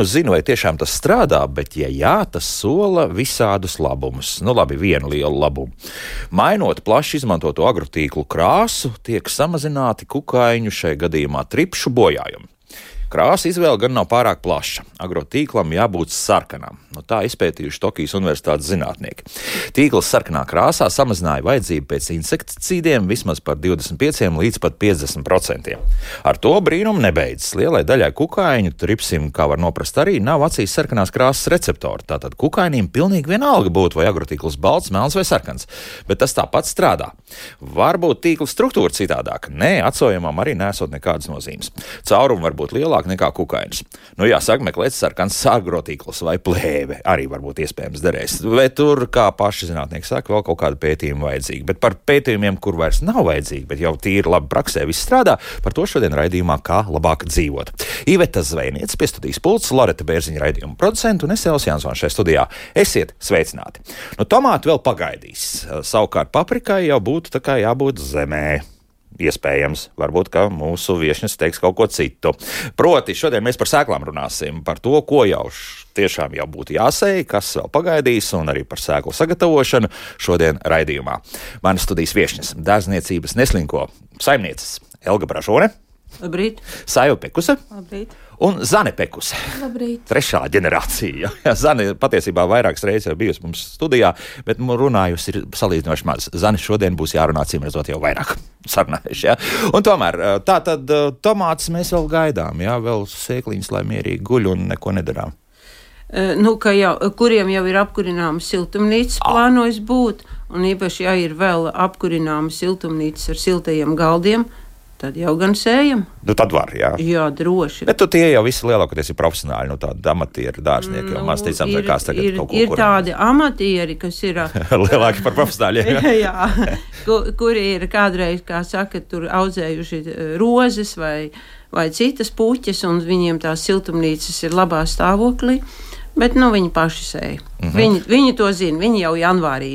nu zinu, vai tiešām tas strādā, bet, ja jā, tas sola visādus labumus. Nu, labi, vienu lielu labumu. Mainot plaši izmantoto agrotīklu krāsu, tiek samazināti kukaiņu, šai gadījumā tripšu bojājumi. Krāsa izvēle gan nav pārāk plaša. Agrotīklam jābūt sarkanam. Nu, tā izpētījuši Tokijas Universitātes zinātnieki. Tīkls sarkanā krāsā samazināja vajadzību pēc insekticīdiem vismaz par 25 līdz pat 50%. Ar to brīnumu nebeidzas. Lielai daļai kukaiņu, tripsim, kā var noprast, arī nav acīs sarkanās krāsas receptori. Tātad kukaiņiem pilnīgi vienalga būtu, vai agrotīkls balts, melns vai sarkans. Bet tas tāpat strādā. Varbūt tīkla struktūra citādāka. Nē, atsojumam arī nesot nekādas nozīmes. Caurumi var būt lielāki lielāka nekā kukainis. Nu, jāsaka, meklēt sarkans sārgrotīkls vai plēve arī varbūt iespējams derēs. Vai tur, kā paši zinātnieki saka, vēl kaut kāda pētījuma vajadzīga. Bet par pētījumiem, kur vairs nav vajadzīgi, bet jau tīri labi praksē viss strādā, par to šodien raidījumā kā labāk dzīvot. Iveta Zvejniec, piestudijas pults, Loreta Bērziņa raidījuma producenta un es Elsijas Jansons šajā studijā. Esiet sveicināti! Nu, tomāti vēl pagaidīs. Savukārt paprikai jau būtu tā kā jābūt zemē. Iespējams, varbūt mūsu viesnes teiks kaut ko citu. Proti, šodien mēs par sēklām runāsim, par to, ko jau tiešām jau būtu jāsēj, kas vēl pagaidīs, un arī par sēklu sagatavošanu šodien raidījumā. Manas studijas viesnes - dārzniecības neslinko saimnieces Elga Bražone. Labrīt! Sāju Pekuse. Labrīt! Un Zane Pekus. Labrīt. Trešā ģenerācija. Jā, Zane patiesībā vairākas reizes jau bijusi mums studijā, bet runājusi ir salīdzinoši maz. Zane šodien būs jārunā, cīm redzot, jau vairāk sarunājuši. Ja? Un tomēr tā tad tomātus mēs vēl gaidām, jā, vēl sēkliņas, lai mierīgi guļ un neko nedarām. Nu, jau, kuriem jau ir apkurināma siltumnīca, ah. plānojas būt, un īpaši, ja ir vēl apkurināma siltumnīca ar siltajiem galdiem, Tad jau gan sējam. Nu, tad var, jā. Jā, droši. Bet tie jau visi lielākoties ir profesionāļi, nu tādi amatieri, dārznieki, nu, maz ticams, ir, kāds tagad ir, kaut ko. Ir kur... tādi amatieri, kas ir. lielāki par profesionāļiem. jā, jā. Kur, kuri ir kādreiz, kā saka, tur audzējuši rozes vai, vai citas puķes, un viņiem tās siltumnīcas ir labā stāvoklī. Bet nu, viņi paši sēja. Mm -hmm. viņi, viņi to zina. Viņi jau janvārī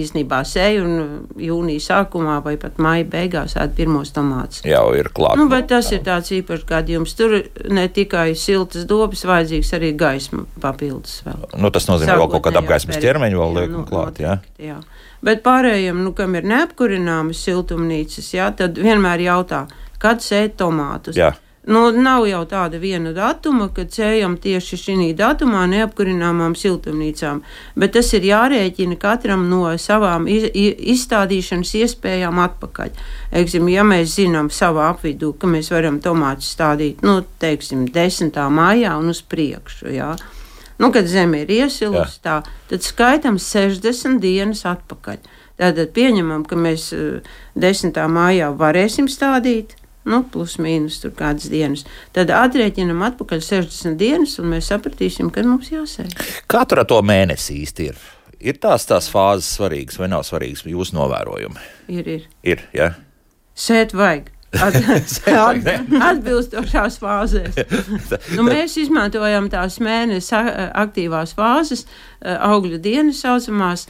īstenībā sēja un jūnija sākumā vai pat maija beigās ēd pirmos tomātus. Jau ir klāts. Nu, bet tas ir tāds īpašs gadījums. Tur ne tikai siltas dobas, vajadzīgs arī gaisma papildus. Vēl. Nu, tas nozīmē, ka vēl kaut kāda apgaismas ķermeņa vēl liek nu, klāt. Jā. jā. Bet pārējiem, nu, kam ir neapkurināmas siltumnīcas, jā, tad vienmēr jautā, kad sēt tomātus. Jā. Nu, nav jau tāda viena datuma, kad cējam tieši šī datumā neapkurināmām siltumnīcām, bet tas ir jārēķina katram no savām iz, izstādīšanas iespējām atpakaļ. Eksim, ja mēs zinām savā apvidū, ka mēs varam tomātus stādīt, nu, teiksim, 10. maijā un uz priekšu, jā. Nu, kad zeme ir iesilusi, tā, tad skaitam 60 dienas atpakaļ. Tātad pieņemam, ka mēs 10. Eh, maijā varēsim stādīt, nu, plus mīnus tur kādas dienas. Tad atrēķinam atpakaļ 60 dienas, un mēs sapratīsim, kad mums jāsēž. Kā tur ar to mēnesi īsti ir? Ir tās tās fāzes svarīgas vai nav svarīgas jūsu novērojumi? Ir, ir. ir ja? Sēt vajag. At, at, atbilstošās fāzēs. nu, mēs izmantojam tās mēnesi aktīvās fāzes, augļu dienas saucamās,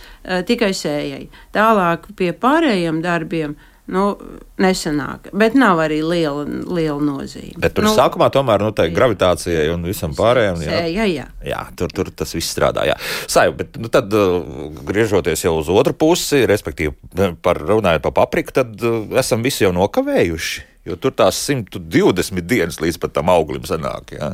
tikai sējai. Tālāk pie pārējiem darbiem Nu, nesenāk, bet nav arī liela, liela nozīme. Bet tur nu, sākumā tomēr nu, tā gravitācijai un visam pārējiem. Jā, jā, jā. jā tur, tur tas viss strādā. Jā. Sāju, bet nu, tad, uh, griežoties jau uz otru pusi, respektīvi par runājot par papriku, tad uh, esam visi jau nokavējuši. Jo tur tās 120 dienas līdz tam auglim sanāk. Jā.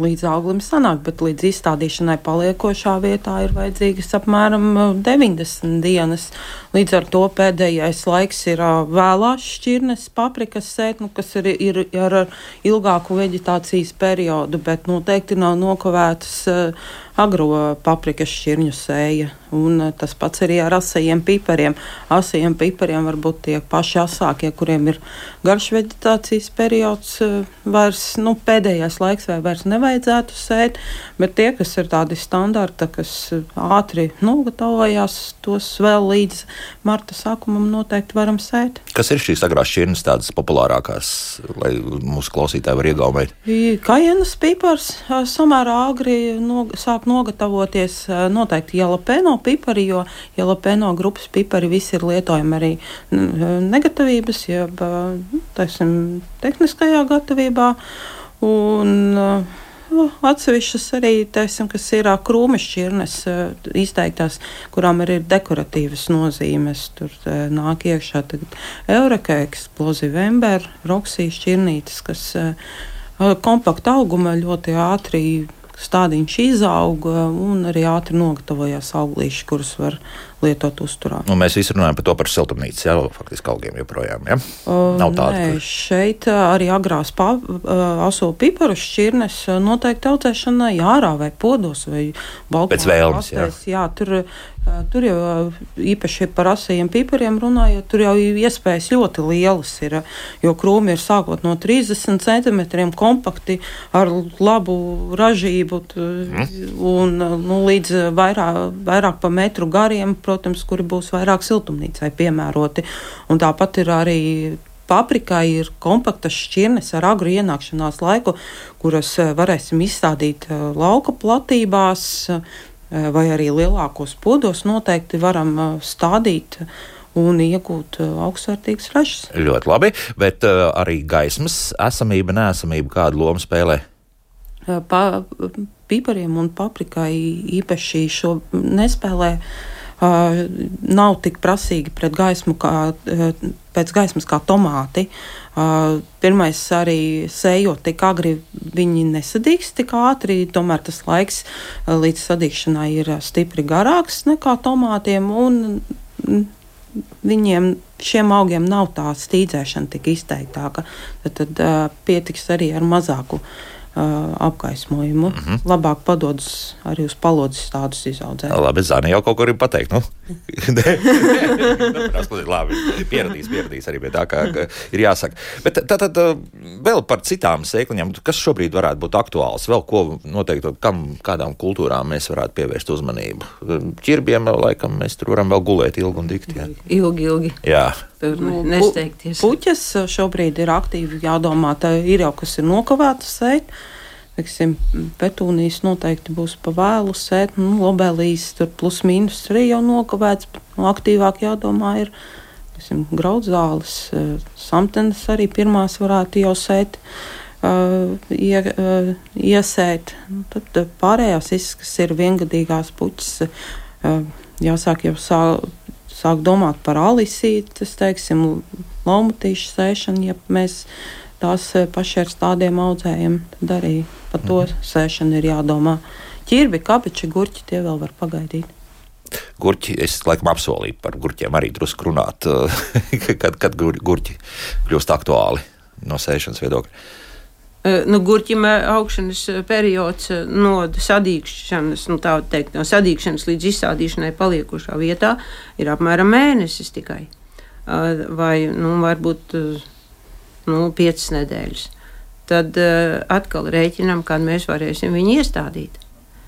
Līdz auglim sanāk, bet līdz izstādīšanai paliekošā vietā ir vajadzīgas apmēram 90 uh, dienas. Līdz ar to pēdējais laiks ir uh, vēlās šķirnes, paprikas sēt, nu, kas ir, ir ar ilgāku veģetācijas periodu, bet noteikti nav nokavētas uh, agro paprikas šķirņu sēja. Un eh, tas pats arī ar asajiem pipariem. Asajiem pipariem varbūt tie paši asākie, kuriem ir garš vegetācijas periods, eh, vairs nu, pēdējais laiks vai vairs nevajadzētu sēt, bet tie, kas ir tādi standarta, kas eh, ātri nogatavojās, tos vēl līdz marta sākumam noteikti varam sēt. Kas ir šīs agrās šķirnes tādas populārākās, lai mūsu klausītāji var iegaumēt? Kajienas pipars samērā agri no, sāk nogatavoties noteikti jalapeno pipari, jo jalapeno grupas pipari visi ir lietojami arī negatīvības, jeb nu, teiksim, tehniskajā gatavībā. Un, uh, atsevišķas arī, teisim, kas ir krūma šķirnes izteiktās, kurām arī ir dekoratīvas nozīmes. Tur nāk iekšā Eureka, Explosive Ember, Roksija šķirnītes, kas kompakta auguma ļoti ātri stādiņš izauga un arī ātri nogatavojās auglīši, kurus var lietot uzturā. Nu, mēs visi runājam par to par siltumnīcu, jau faktiski augiem joprojām. Ja? Uh, Nav tāda. Nē, ka... šeit arī agrās pa, uh, aso piparu šķirnes noteikti audzēšanai ārā vai podos vai balkonā. Pēc vēlmes, jā. jā. Tur Tur jau īpaši par asajiem pipariem runājot, tur jau iespējas ļoti lielas ir. Jo krūmi ir sākot no 30 centimetriem kompakti ar labu ražību mm. un nu, līdz vairāk, vairāk pa metru gariem, protams, kuri būs vairāk siltumnīcai piemēroti. Un tāpat ir arī paprikai ir kompaktas šķirnes ar agru ienākšanās laiku, kuras varēsim izstādīt lauka platībās vai arī lielākos podos noteikti varam eh, stādīt un iegūt eh, augstsvērtīgas ražas. Ļoti labi, bet uh, arī gaismas esamība, nesamība kādu lomu spēlē? Pa, pipariem un paprikai īpaši šo nespēlē. Uh, nav tik prasīgi pret gaismu kā, uh, pēc gaismas kā tomāti. Uh, pirmais arī sējot tik agri, viņi nesadīgs tik ātri, tomēr tas laiks uh, līdz sadīgšanai ir stipri garāks nekā tomātiem. Un, Viņiem šiem augiem nav tā stīdzēšana tik izteiktāka. Tad, tad uh, pietiks arī ar mazāku uh, uh, apgaismojumu. Mm -hmm. Labāk padodas arī uz palodzes tādus izaudzēt. Labi, Zāne jau kaut ko ir pateikt. Nu? nu, labi, pieradīs, pieradīs arī pie tā, kā ir jāsaka. Bet tad, tad vēl par citām sēkliņām, kas šobrīd varētu būt aktuāls, vēl ko noteikti, kam, kādām kultūrām mēs varētu pievērst uzmanību. Čirbiem vēl laikam mēs tur varam vēl gulēt ilgi un dikti. Jā. Ilgi, ilgi. Jā. Tur nu, nesteigties. Puķis šobrīd ir aktīvi jādomā, tā ir jau kas ir nokavētas sēt. Teiksim, petūnijas noteikti būs pa vēlu sēt, nu, lobelīs tur plus mīnus arī jau nokavēts, bet nu, aktīvāk jādomā ir teiksim, graudzāles, eh, samtenes arī pirmās varētu jau sēt. Uh, ie, uh, iesēt. Nu, tad pārējās izskas, kas ir viengadīgās puķis, uh, jāsāk jau sā, sāk domāt par alisītes, teiksim, laumatīšu sēšanu, ja mēs tās paši ar stādiem audzējam, tad arī par to mm. sēšanu ir jādomā. Ķirbi, kapeči, gurķi tie vēl var pagaidīt. Gurķi, es laikam apsolīju par gurķiem arī drusku runāt, kad, kad gurķi kļūst aktuāli no sēšanas viedokļa. Nu, gurķim augšanas periods no sadīkšanas, nu, tā teikt, no sadīkšanas līdz izsādīšanai paliekošā vietā ir apmēram mēnesis tikai. Vai, nu, varbūt, nu, piecas nedēļas tad uh, atkal rēķinām, kad mēs varēsim viņu iestādīt.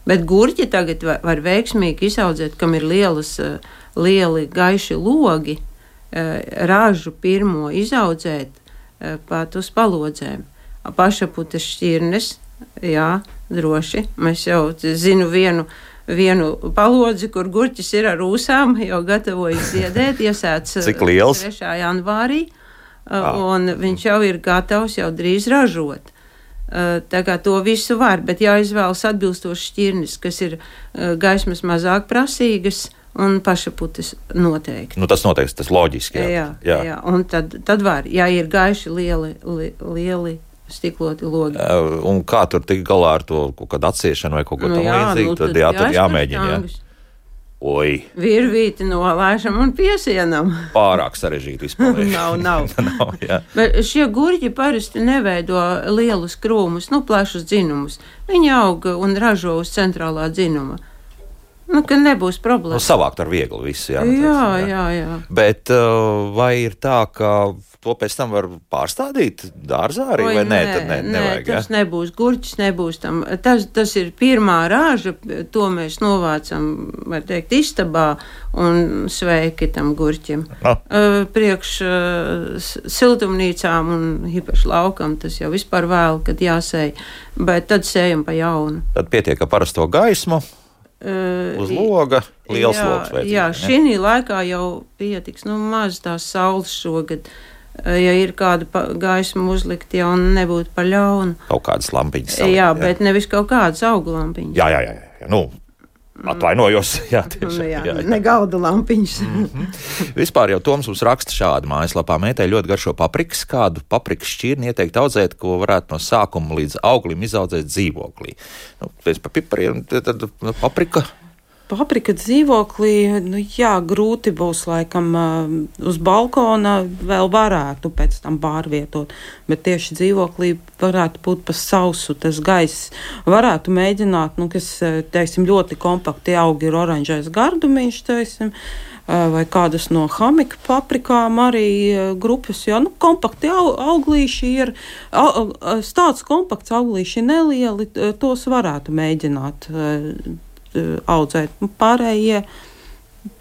Bet gurķi tagad var, var veiksmīgi izaudzēt, kam ir lielas, uh, lieli gaiši logi, uh, ražu pirmo izaudzēt uh, pat uz palodzēm. Pašaputes šķirnes, jā, droši. Mēs jau zinu vienu vienu palodzi, kur gurķis ir ar ūsām, jau gatavojas ziedēt, iesēts 3. janvārī. Ah. un viņš jau ir gatavs jau drīz ražot. Tā kā to visu var, bet jāizvēlas atbilstoši šķirnes, kas ir gaismas mazāk prasīgas un pašaputes noteikti. Nu, tas noteikti, tas loģiski. Jā, jā, jā. jā. un tad, tad var, ja ir gaiši lieli, li, lieli stikloti logi. Un kā tur tik galā ar to kaut kādu atsiešanu vai kaut ko nu, tamlīdzīgu, nu, tad jā, tad jāmēģina. Jā. Oi. Virvīti nolaižam un piesienam. Pārāk sarežģīti vispār. nav, nav. nav. Bet šie gurķi parasti neveido lielus krūmus, nu, plašus dzinumus. Viņi aug un ražo uz centrālā dzinuma. Nu, ka nebūs problēma. Nu, savākt ar vieglu visu, jā. Nu, jā, jā, jā, jā. Bet uh, vai ir tā, ka to pēc tam var pārstādīt dārzā arī, Oi, vai nē, nē, ne, nē nevajag, tas ja? nebūs gurķis, nebūs tam. Tas, tas ir pirmā rāža, to mēs novācam, var teikt, istabā un sveiki tam gurķim. Ah. Uh, priekš uh, siltumnīcām un īpaši laukam tas jau vispār vēl, kad jāsēj, bet tad sējam pa jaunu. Tad pietiek ar parasto gaismu. Uh, Uz loga liels jā, loks. Jā, šī laikā jau pietiks, nu, maz tās saules šogad. Ja ir kāda gaisma uzlikt, jau nebūtu par ļaunu. Kaut kādas lampiņas. Salikt, jā, jā, bet nevis kaut kādas augu lampiņas. Jā, jā, jā. jā. Nu, Atvainojos, jā, tieši tā. Jā, jā, jā. Ne galda lampiņas. mm -hmm. Vispār jau Toms mums raksta šādi mājaslapā. Mētē ļoti garšo paprikas, kādu paprikas šķirni ieteikt audzēt, ko varētu no sākuma līdz auglim izaudzēt dzīvoklī. Nu, pēc pa pipariem, tad nu, paprika Paprika dzīvoklī, nu jā, grūti būs laikam uz balkona vēl varētu pēc tam pārvietot, bet tieši dzīvoklī varētu būt pa sausu tas gaiss. Varētu mēģināt, nu, kas, teiksim, ļoti kompakti augi ir oranžais gardumiņš, teiksim, vai kādas no hamika paprikām arī grupas, jo, nu, kompakti auglīši ir, tāds kompakts auglīši nelieli, tos varētu mēģināt Eh, audzēt. Nu, pārējie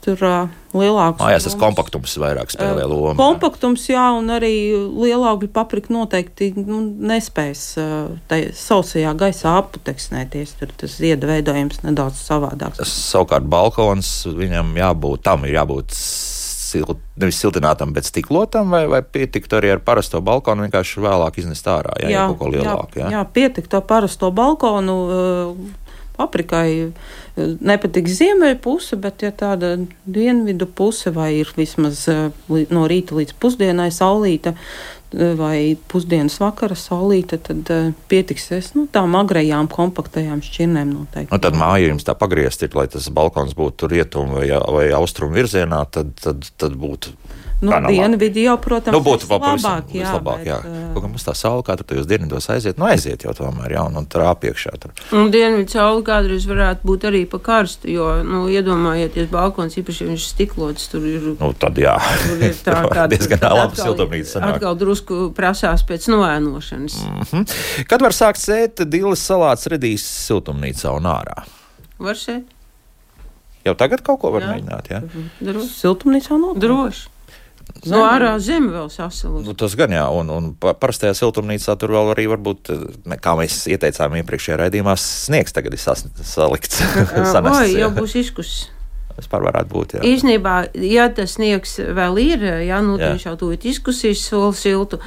tur uh, lielāks. Mājās tas kompaktums vairāk spēlē lomu. Kompaktums, jā, un arī lielāka paprika noteikti nu, nespēs uh, sausajā gaisā aputeksnēties. Tur tas zieda veidojums nedaudz savādāks. Tas savukārt balkons viņam jābūt, tam ir jābūt silt, nevis siltinātam, bet stiklotam, vai, vai pietiktu arī ar parasto balkonu vienkārši vēlāk iznest ārā, ja jā, jā, kaut ko lielāku? Jā, jā. jā pietiktu ar parasto balkonu. Uh, paprikai eh, nepatīk ziemeļa puse, bet ja tāda dienvidu puse vai ir vismaz eh, no rīta līdz pusdienai saulīta eh, vai pusdienas vakara saulīta, tad pietiksies nu, tām agrējām kompaktajām šķirnēm noteikti. Nu, tad māja jums tā pagriezt ir, lai tas balkons būtu rietumu vai, vai austrumu virzienā, tad, tad, tad būtu Nu, Dienvidi jau, protams, nu, būtu labāk. Jā, vislabāk, bet, jā. Kaut kā mums tā saule kādreiz tajos dienvidos aiziet, nu aiziet jau tomēr, jā, un, un trāp iekšā. Tur. Un dienvidu saule kādreiz varētu būt arī pa karstu, jo, nu, iedomājieties, balkons, īpaši, ja viņš stiklots, tur ir. Nu, tad jā. Tur ir tā, kā diezgan labi siltumnīca sanāk. Atkal drusku prasās pēc noēnošanas. Mm -hmm. Kad var sākt sēt dilas salāts redīs siltumnīcā un ārā? Var sēt. Jau tagad kaut ko var jā. mēģināt, jā? Droši. Siltumnīcā no? Droši. No nu, ārā zeme vēl sasilus. Nu, tas gan jā, un, un parastajā siltumnīcā tur vēl arī varbūt, kā mēs ieteicām iepriekšējā raidījumā, sniegs tagad ir sas, salikts. Vai jau būs izkusis? Vispār varētu būt. Jā. Īsnībā, ja tas sniegs vēl ir, jā, nu, jā. viņš jau tūlīt izkusīs soli siltu,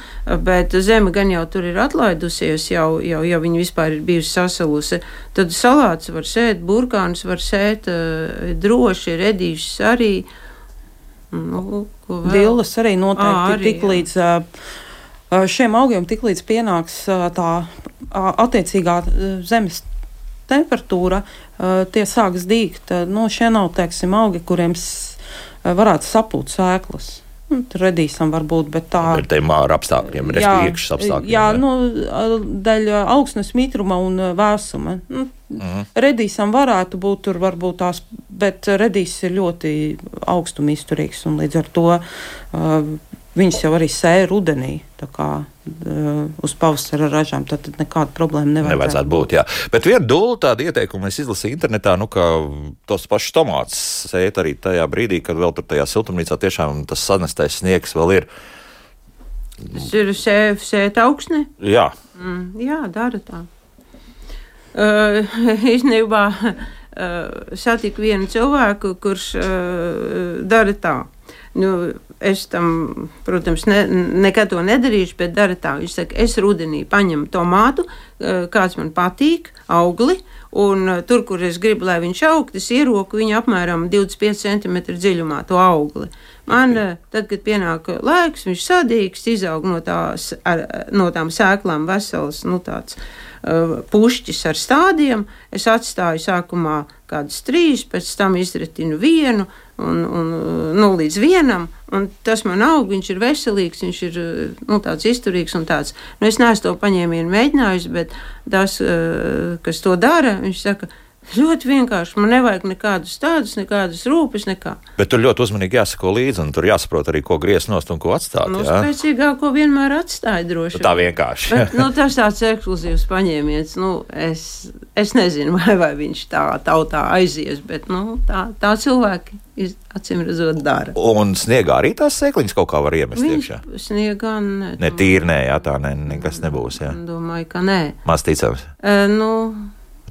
bet zeme gan jau tur ir atlaidusies, jau, jau, jau viņa vispār ir bijusi sasalusi, tad salāts var sēt, burkāns var sēt droši, redīšus arī. Uh, Nu, Dillas arī noteikti à, arī, tik līdz šiem augiem, tik līdz pienāks tā attiecīgā zemes temperatūra, tie sāks dīgt. Nu, šie nav, teiksim, augi, kuriem varētu sapūt sēklas. Nu, redīsim, varbūt, bet tā ir. Ar māra apstākļiem, respektīvi, apstākļiem. Jā, jā, nu, dēļ augsnes mitruma un vēsuma. Nu, Mm. Redīsam varētu būt tur varbūt tās, bet redīs ir ļoti augstuma izturīgs un līdz ar to uh, viņas jau arī sēja rudenī. Kā, uh, uz pavasara ražām, tad, tad nekāda problēma nevajadzētu, nevajadzētu būt. Jā. Bet viena dūla tāda ieteikuma es izlasīju internetā, nu, ka tos pašus tomātus sēt arī tajā brīdī, kad vēl tur tajā siltumnīcā tiešām tas sanestais sniegs vēl ir. Tas ir sēt augsne? Jā. Mm, jā, dara tā. Uh, īstenībā uh, satiku vienu cilvēku, kurš uh, dara tā. Nu, es tam, protams, ne, nekad to nedarīšu, bet dara tā. Viņš saka, es rudenī paņemu tomātu, kāds man patīk, augli, un tur, kur es gribu, lai viņš aug, es ieroku viņu apmēram 25 cm dziļumā, to augli. Man, tad, kad pienāk laiks, viņš sadīgs, izaug no, tās, ar, no tām sēklām vesels, nu tāds Uh, pušķis ar stādiem. Es atstāju sākumā kādus trīs, pēc tam izretinu vienu un, un nu, līdz vienam. Tas man aug, viņš ir veselīgs, viņš ir nu, tāds izturīgs un tāds. Nu, es neesmu to paņēmienu mēģinājis, bet tas, uh, kas to dara, viņš saka, ka Ļoti vienkārši. Man nevajag nekādus tādus, nekādas rūpes, nekā. Bet tur ļoti uzmanīgi jāsako līdzi, un tur jāsaprot arī, ko griezt nost un ko atstāt. Nu, spēcīgāko vienmēr atstāja droši. Nu, tā vienkārši. Bet, nu, tas tāds ekskluzīvs paņēmiens. Nu, es, es nezinu, vai, vai viņš tā tautā aizies, bet nu, tā, tā cilvēki acīm redzot dara. Un sniegā arī tās sēkliņas kaut kā var iemest viņš iekšā. Sniegā ne. Ne tīri, nē, jā, tā ne, nekas nebūs. Jā. Domāju, ka nē. Maz ticams. E, nu,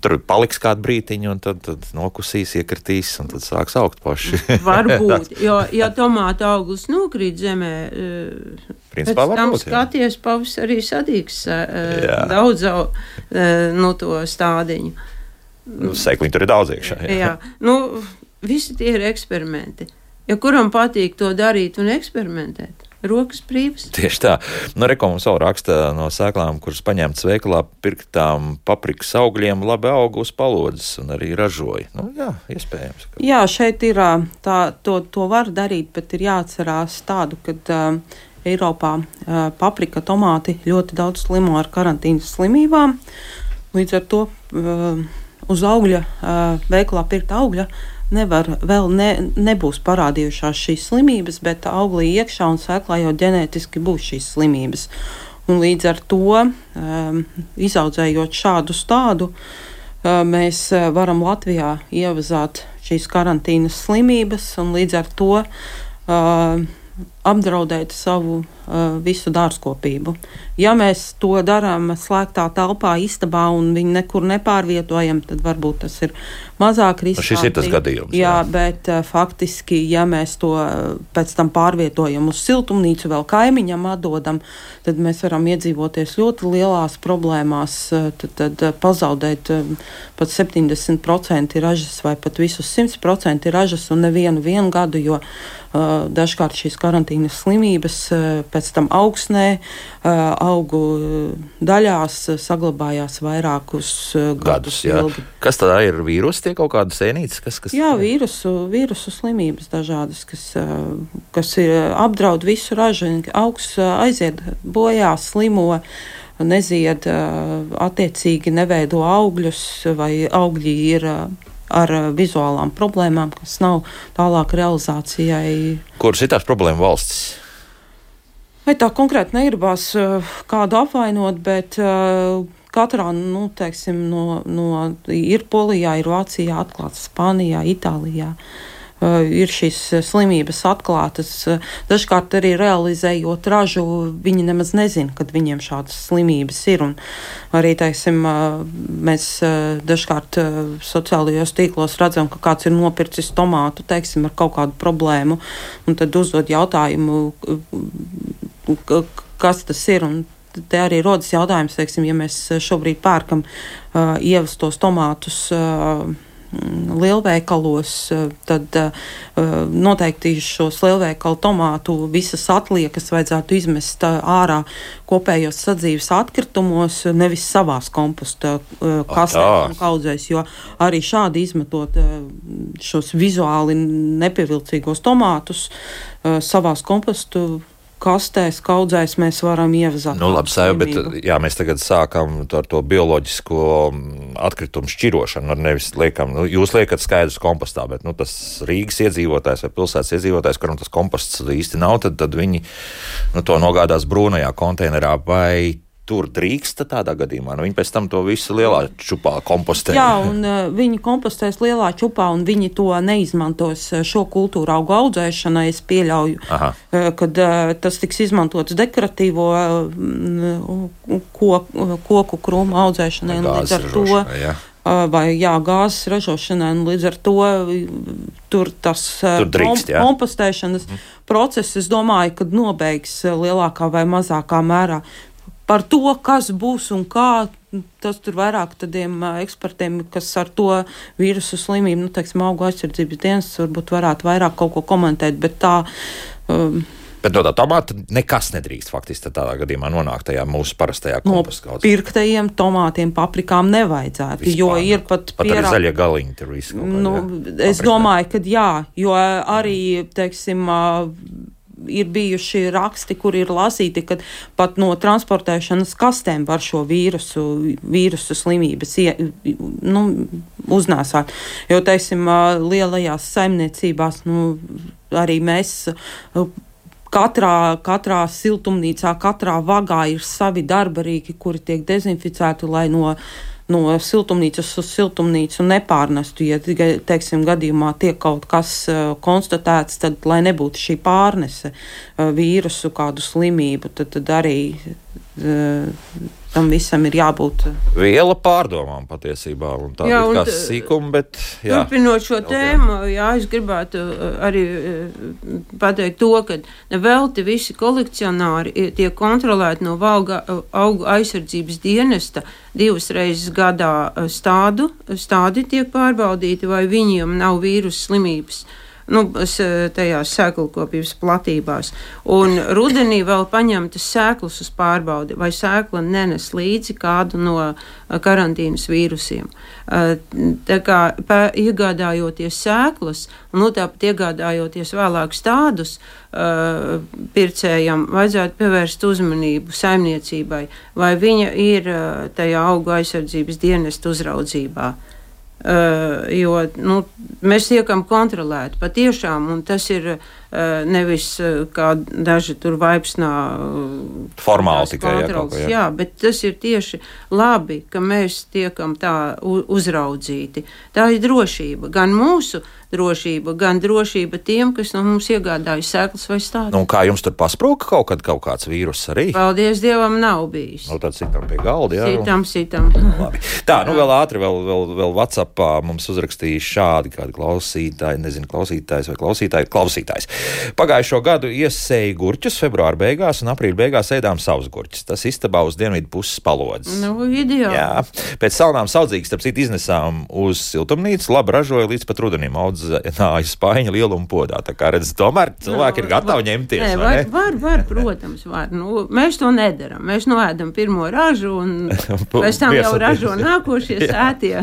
Tur paliks kādu brīdiņu, un tad, tad nokusīs, iekritīs, un tad sāks augt paši. Varbūt, jo, ja tomātu auglis nokrīt zemē, eh, Principā pēc tam skaties pavasarī sadīgs eh, daudz eh, no to stādiņu. Nu, Sēkliņi tur ir daudz iekšā. Jā, jā. Nu, visi tie ir eksperimenti. Ja kuram patīk to darīt un eksperimentēt, rokas brīvas. Tieši tā. Nu, Rekomendācija savu raksta no sēklām, kuras paņemtas veikalā, pirktām paprikas augļiem, labi auga uz palodzes un arī ražoja. Nu, jā, iespējams. Ka... Jā, šeit ir tā, to, to var darīt, bet ir jāatcerās tādu, ka uh, Eiropā uh, paprika, tomāti ļoti daudz slimo ar karantīnas slimībām. Līdz ar to uh, uz augļa, uh, veikalā pirkt augļa nevar, vēl ne, nebūs parādījušās šīs slimības, bet auglī iekšā un sēklā jau ģenētiski būs šīs slimības. Un līdz ar to, um, izaudzējot šādu stādu, uh, mēs uh, varam Latvijā ievazāt šīs karantīnas slimības, un līdz ar to uh, apdraudēt savu uh, visu dārzkopību. Ja mēs to darām slēgtā telpā, istabā un viņu nekur nepārvietojam, tad varbūt tas ir mazāk riskanti. Šis ir tas gadījums. Jā, jā. bet uh, faktiski, ja mēs to uh, pēc tam pārvietojam uz siltumnīcu, vēl kaimiņam atdodam, tad mēs varam iedzīvoties ļoti lielās problēmās, uh, tad, tad uh, pazaudēt uh, pat 70% ražas vai pat visus 100% ražas un nevienu vienu gadu, jo uh, dažkārt šīs karantīnas slimības uh, pēc tam augsnē, augu daļās saglabājās vairākus gadus. gadus kas tā ir? Vīrusi tie kaut kādas sēnītes? Kas, kas... Jā, vīrusu, vīrusu slimības dažādas, kas, kas ir apdraud visu ražu. Augs aiziet bojā, slimo nezied, attiecīgi neveido augļus, vai augļi ir ar vizuālām problēmām, kas nav tālāk realizācijai. Kuras ir tās problēma valstis? Vai tā konkrēti negribās uh, kādu apvainot, bet uh, katrā, nu, teiksim, no, no, ir Polijā, ir Vācijā, atklāts Spānijā, Itālijā. Uh, ir šīs slimības atklātas. Uh, dažkārt arī realizējot ražu, viņi nemaz nezina, kad viņiem šādas slimības ir. Un arī teiksim, mēs dažkārt sociālajos tīklos redzam, ka kāds ir nopircis tomātu teiksim, ar kaut kādu problēmu, un tad uzdod jautājumu kas tas ir. Un te arī rodas jautājums, teiksim, ja mēs šobrīd pērkam uh, ievestos tomātus. Uh, lielveikalos, tad uh, noteikti šos lielveikalu tomātu visas atliekas vajadzētu izmest ārā kopējos sadzīves atkritumos, nevis savās komposta kastēs un kaudzēs, jo arī šādi izmetot šos vizuāli nepievilcīgos tomātus savās kompostu kastēs, kaudzēs mēs varam ievazāt. Nu, labi, sēju, bet jā, mēs tagad sākam ar to bioloģisko mm, atkritumu šķirošanu. Nu, nevis liekam, nu, jūs liekat skaidrs kompostā, bet nu, tas Rīgas iedzīvotājs vai pilsētas iedzīvotājs, kuram tas komposts īsti nav, tad, tad viņi nu, to nogādās brūnajā konteinerā. Vai tur drīkst tādā gadījumā. Nu, viņi pēc tam to visu lielā čupā kompostē. Jā, un uh, viņi kompostēs lielā čupā, un viņi to neizmantos uh, šo kultūru augu audzēšanai. Es pieļauju, Aha. uh, ka uh, tas tiks izmantots dekoratīvo uh, koku, koku krūmu audzēšanai. Līdz ar to. Jā vai jā, gāzes ražošanai. Līdz ar to tur tas tur drīkst, kom, kompostēšanas mm. process, es domāju, ka nobeigs lielākā vai mazākā mērā par to, kas būs un kā. Tas tur vairāk tādiem ekspertiem, kas ar to vīrusu slimību, nu, teiksim, auga aizsardzības dienas, varbūt varētu vairāk kaut ko komentēt, bet tā. Um, Bet no tā tomāta nekas nedrīkst faktiski tādā gadījumā nonākt tajā mūsu parastajā kompostā. No pirktajiem tomātiem, paprikām nevajadzētu, Vispār, jo ir pat, pat pierā... zaļie galiņi tur viss. Nu, es domāju, ka jā, jo arī, teiksim, ir bijuši raksti, kur ir lasīti, ka pat no transportēšanas kastēm var šo vīrusu, vīrusu slimības ie, nu, uznēsāt. Jo, teiksim, lielajās saimniecībās, nu, arī mēs katrā, katrā siltumnīcā, katrā vagā ir savi darbarīki, kuri tiek dezinficēti, lai no no siltumnīcas uz siltumnīcu nepārnestu. Ja teiksim, gadījumā tiek kaut kas uh, konstatēts, tad, lai nebūtu šī pārnese uh, vīrusu, kādu slimību, tad, tad arī tam visam ir jābūt. Viela pārdomām patiesībā, un tā jā, ir kā sīkuma, bet. Jā. Turpinot šo tēmu, jā, es gribētu arī pateikt to, ka nevelti visi kolekcionāri tiek kontrolēti no valga augu aizsardzības dienesta divas reizes gadā stādu, stādi tiek pārbaudīti, vai viņiem nav vīrusu slimības nu, tajās sēklokopības platībās. Un rudenī vēl paņemtas sēklas uz pārbaudi, vai sēkla nenes līdzi kādu no karantīnas vīrusiem. Tā kā iegādājoties sēklas, un nu, tāpat iegādājoties vēlāk stādus, pircējam vajadzētu pievērst uzmanību saimniecībai, vai viņa ir tajā auga aizsardzības dienesta uzraudzībā. Uh, jo nu, mēs tiekam kontrolēti patiešām, un tas ir nevis uh, kā daži tur vaipsnā. Formāli tikai kontrols, jā, jā, bet tas ir tieši labi, ka mēs tiekam tā uzraudzīti. Tā ir drošība gan mūsu drošība, gan drošība tiem, kas no mums iegādājas sēklas vai stādus. Nu, kā jums tur pasprūka kaut, kad, kaut kāds vīrus arī? Paldies Dievam, nav bijis. Nu, tad citam pie galda, jā. Citam, citam. Labi. Tā, nu vēl ātri, vēl, vēl, vēl Whatsappā mums uzrakstīja šādi kādi klausītāji, nezinu, klausītājs vai klausītāji, klausītājs. Pagājušo gadu iesēja gurķus februāra beigās un aprīļa beigās ēdām savus gurķus. Tas istabā uz dienvidu puses palodzes. Nu, ideāli. Jā, pēc salnām saudzīgas, starp citu, iznesām uz siltumnīcu, labi ražoja līdz pat rudenim audzināja spaiņa lielumu podā. Tā kā redz, tomēr cilvēki nu, ir gatavi var, ņemties. Nē, var, var, var, protams, var. Nu, mēs to nedaram. Mēs noēdam pirmo ražu un pēc tam jau ražo nākošie sētie.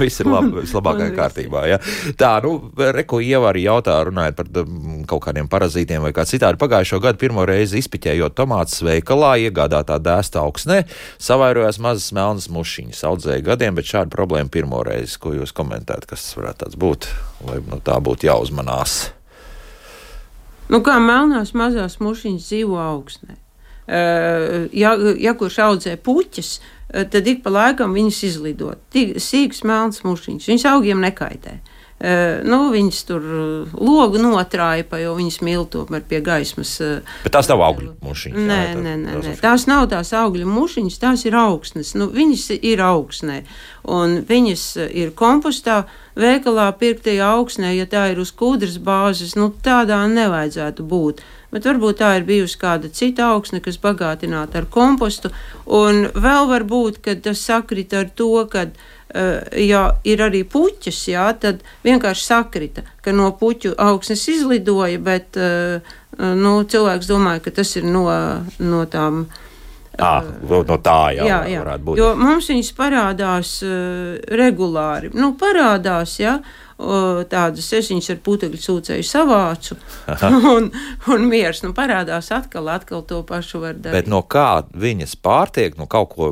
viss ir labi, vislabākajā kārtībā. Ja. Tā, nu, Reko Ieva arī jautā, runājot par um, kaut kādiem parazītiem vai kā citādi. Pagājušo gadu pirmo reizi izpiķējot tomātus veikalā, iegādātā dēsta augsnē, savairojās mazas melnas mušiņas. Audzēja gadiem, bet šāda problēma pirmo reizi. Ko jūs komentējat, kas tas varētu būt? Vai no tā būtu jāuzmanās? Nu, kā melnās mazās mušiņas dzīvo augstnē. Uh, ja, ja kurš audzē puķis, uh, tad ik pa laikam viņas izlido. Sīgs melns mušiņš, viņas augiem nekaitē. Uh, nu, viņas tur logu notrāpa, jo viņas mīl tomēr pie gaismas. Bet tās nav augļu mušiņas. Nē, jā, nē, nē, nē. tās nav tās augļu mušiņas, tās ir augsnes. Nu, viņas ir augsnē, un viņas ir kompostā, veikalā pirktajā augsnē, ja tā ir uz kūdras bāzes, nu, tādā nevajadzētu būt. Bet varbūt tā ir bijusi kāda cita augsne, kas bagātināta ar kompostu, un vēl varbūt, ka tas sakrit ar to, ka ja ir arī puķis, jā, tad vienkārši sakrita, ka no puķu augsnes izlidoja, bet eh, nu, cilvēks domāja, ka tas ir no, no tām. À, no tā jau jā, jā. varētu būt. Jo mums viņas parādās uh, regulāri. Nu, parādās, jā, uh, tādas esiņas ar putekļu sūcēju savācu, un, un miers nu, parādās atkal, atkal to pašu var darīt. Bet no kā viņas pārtiek, no kaut ko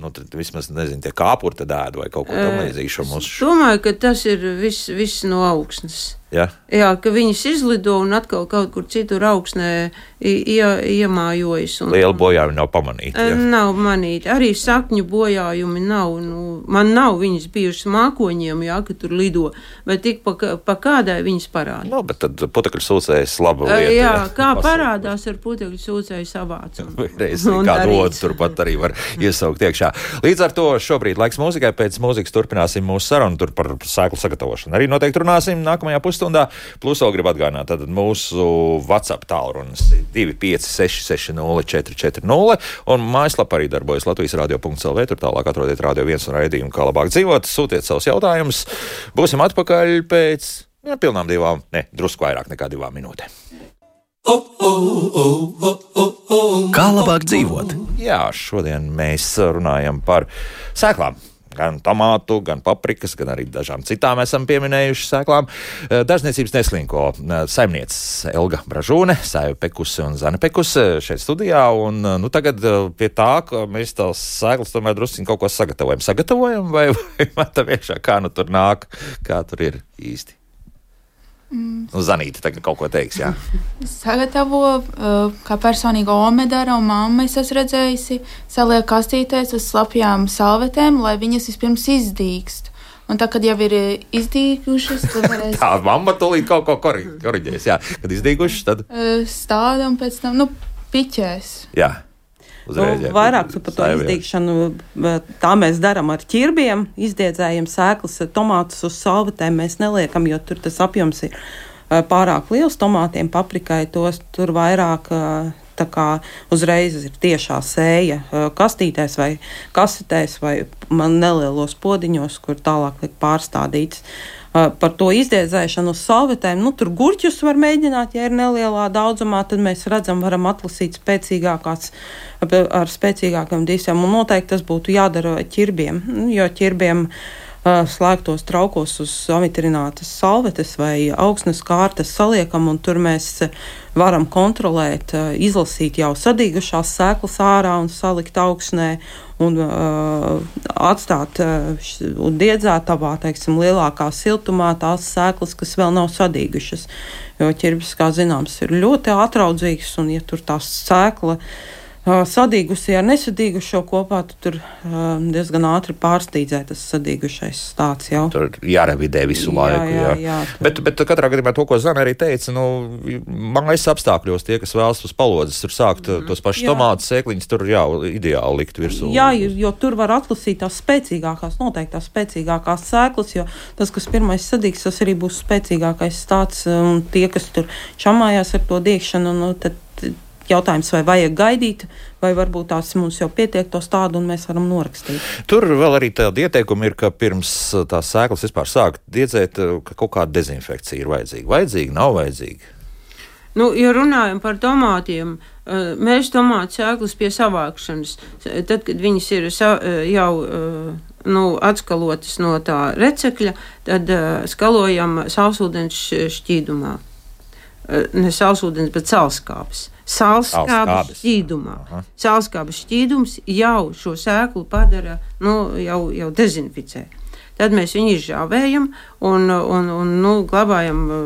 nu, tad vismaz nezinu, tie kāpuri tad ēd vai kaut ko tamlīdzīgu. Es domāju, ka tas ir viss, viss no augsnes. Ja? Jā, ka viņas izlido un atkal kaut kur citur augsnē ie, iemājojas. Un, Liela bojājuma nav pamanīta. Ja? Nav manīta. Arī sakņu bojājumi nav. Nu, man nav viņas bijušas mākoņiem, jā, ka tur lido, bet tik pa, pa kādai viņas parāda. No, bet tad putekļu sūcējs laba lieta. Jā, jā kā parādās ar putekļu sūcēju savācu. Reiz kādu otru turpat arī var iesaukt iekšā. Līdz ar to šobrīd laiks mūzikai, pēc mūzikas turpināsim mūsu sarunu tur par sēklu sagatavošanu. Arī noteikti runāsim nākamajā pusstundā pusstundā. Plus vēl gribu atgādināt, tad mūsu WhatsApp tālrunis ir 256, 440, un mājaslapā arī darbojas Latvijas radio.clv. Tur tālāk atrodiet radio viens un raidījumu, kā labāk dzīvot. Sūtiet savus jautājumus. Būsim atpakaļ pēc ja, pilnām divām, ne, drusku vairāk nekā divām minūtēm. Kā labāk dzīvot? Jā, šodien mēs runājam par sēklām gan tomātu, gan paprikas, gan arī dažām citām esam pieminējuši sēklām. Eh, Dažniecības neslinko eh, saimnieces Elga Bražūne, Sēju Pekuse un Zana Pekuse šeit studijā. Un, eh, nu, tagad pie tā, ka mēs tās sēklas tomēr drusciņ kaut ko sagatavojam. Sagatavojam vai, vai metam iekšā, kā nu tur nāk, kā tur ir īsti. Mm. Nu, Zanīta tagad kaut ko teiks. Jā. Sagatavo, uh, kā personīgo omedara un mamma es esmu redzējusi, saliek kastītēs uz slapjām salvetēm, lai viņas vispirms izdīkst. Un tā, kad jau ir izdīgušas, tad varēs. tā, mamma tūlīt kaut ko koriģēs. Jā, kad izdīgušas, tad. Stāda un pēc tam, nu, piķēs. Jā. Uzreiz, nu, vairāk par to izdīkšanu. Tā mēs darām ar ķirbiem, izdiedzējam sēklas, tomātus uz salvetēm mēs neliekam, jo tur tas apjoms ir pārāk liels tomātiem, paprikai tos tur vairāk. Tā kā uzreiz ir tiešā sēja kastītēs vai kasetēs vai nelielos podiņos, kur tālāk liek pārstādīts. Uh, par to izdiedzēšanu uz salvetēm. Nu, tur gurķus var mēģināt, ja ir nelielā daudzumā, tad mēs redzam, varam atlasīt spēcīgākās, ar spēcīgākām disiem. Un noteikti tas būtu jādara ķirbiem, nu, jo ķirbiem slēgtos traukos uz amitrinātas salvetes vai augsnes kārtas saliekam, un tur mēs varam kontrolēt, izlasīt jau sadīgušās sēklas ārā un salikt augsnē, un uh, atstāt uh, un diedzētavā, teiksim, lielākā siltumā tās sēklas, kas vēl nav sadīgušas. Jo ķirbis, kā zināms, ir ļoti atraudzīgs, un ja tur tā sēkla uh, sadīgusi ar nesadīgušo kopā, tad tur diezgan ātri pārstīdzē tas sadīgušais stāsts. Jau. Tur jārevidē visu jā, laiku. Jā, jā. Jā, tur... bet, bet katrā gadījumā to, ko Zana arī teica, nu, mājas apstākļos tie, kas vēlas uz palodzes, tur sākt mm. tos pašus tomātus, sēkliņus, tur jā, ideāli likt virsū. Jā, jo tur var atlasīt tās spēcīgākās, noteikti tās spēcīgākās sēklas, jo tas, kas pirmais sadīgs, tas arī būs spēcīgākais stāsts, un tie, kas tur čamājās ar to diegšanu, nu, tad jautājums, vai vajag gaidīt, vai varbūt tās mums jau pietiek to stādu un mēs varam norakstīt. Tur vēl arī tāda ieteikuma ir, ka pirms tās sēklas vispār sākt diedzēt, ka kaut kāda dezinfekcija ir vajadzīga. Vajadzīga, nav vajadzīga. Nu, ja runājam par tomātiem, eh, mēs tomātu sēklas pie savākšanas, tad, kad viņas ir jau nu, atskalotas no tā recekļa, tad skalojam sausūdens šķīdumā. Ne sausūdens, bet salskāpes Sālskābes šķīdumā. Sālskābes šķīdums jau šo sēklu padara, nu, jau, jau dezinficē. Tad mēs viņu izžāvējam un, un, un nu, glabājam uh,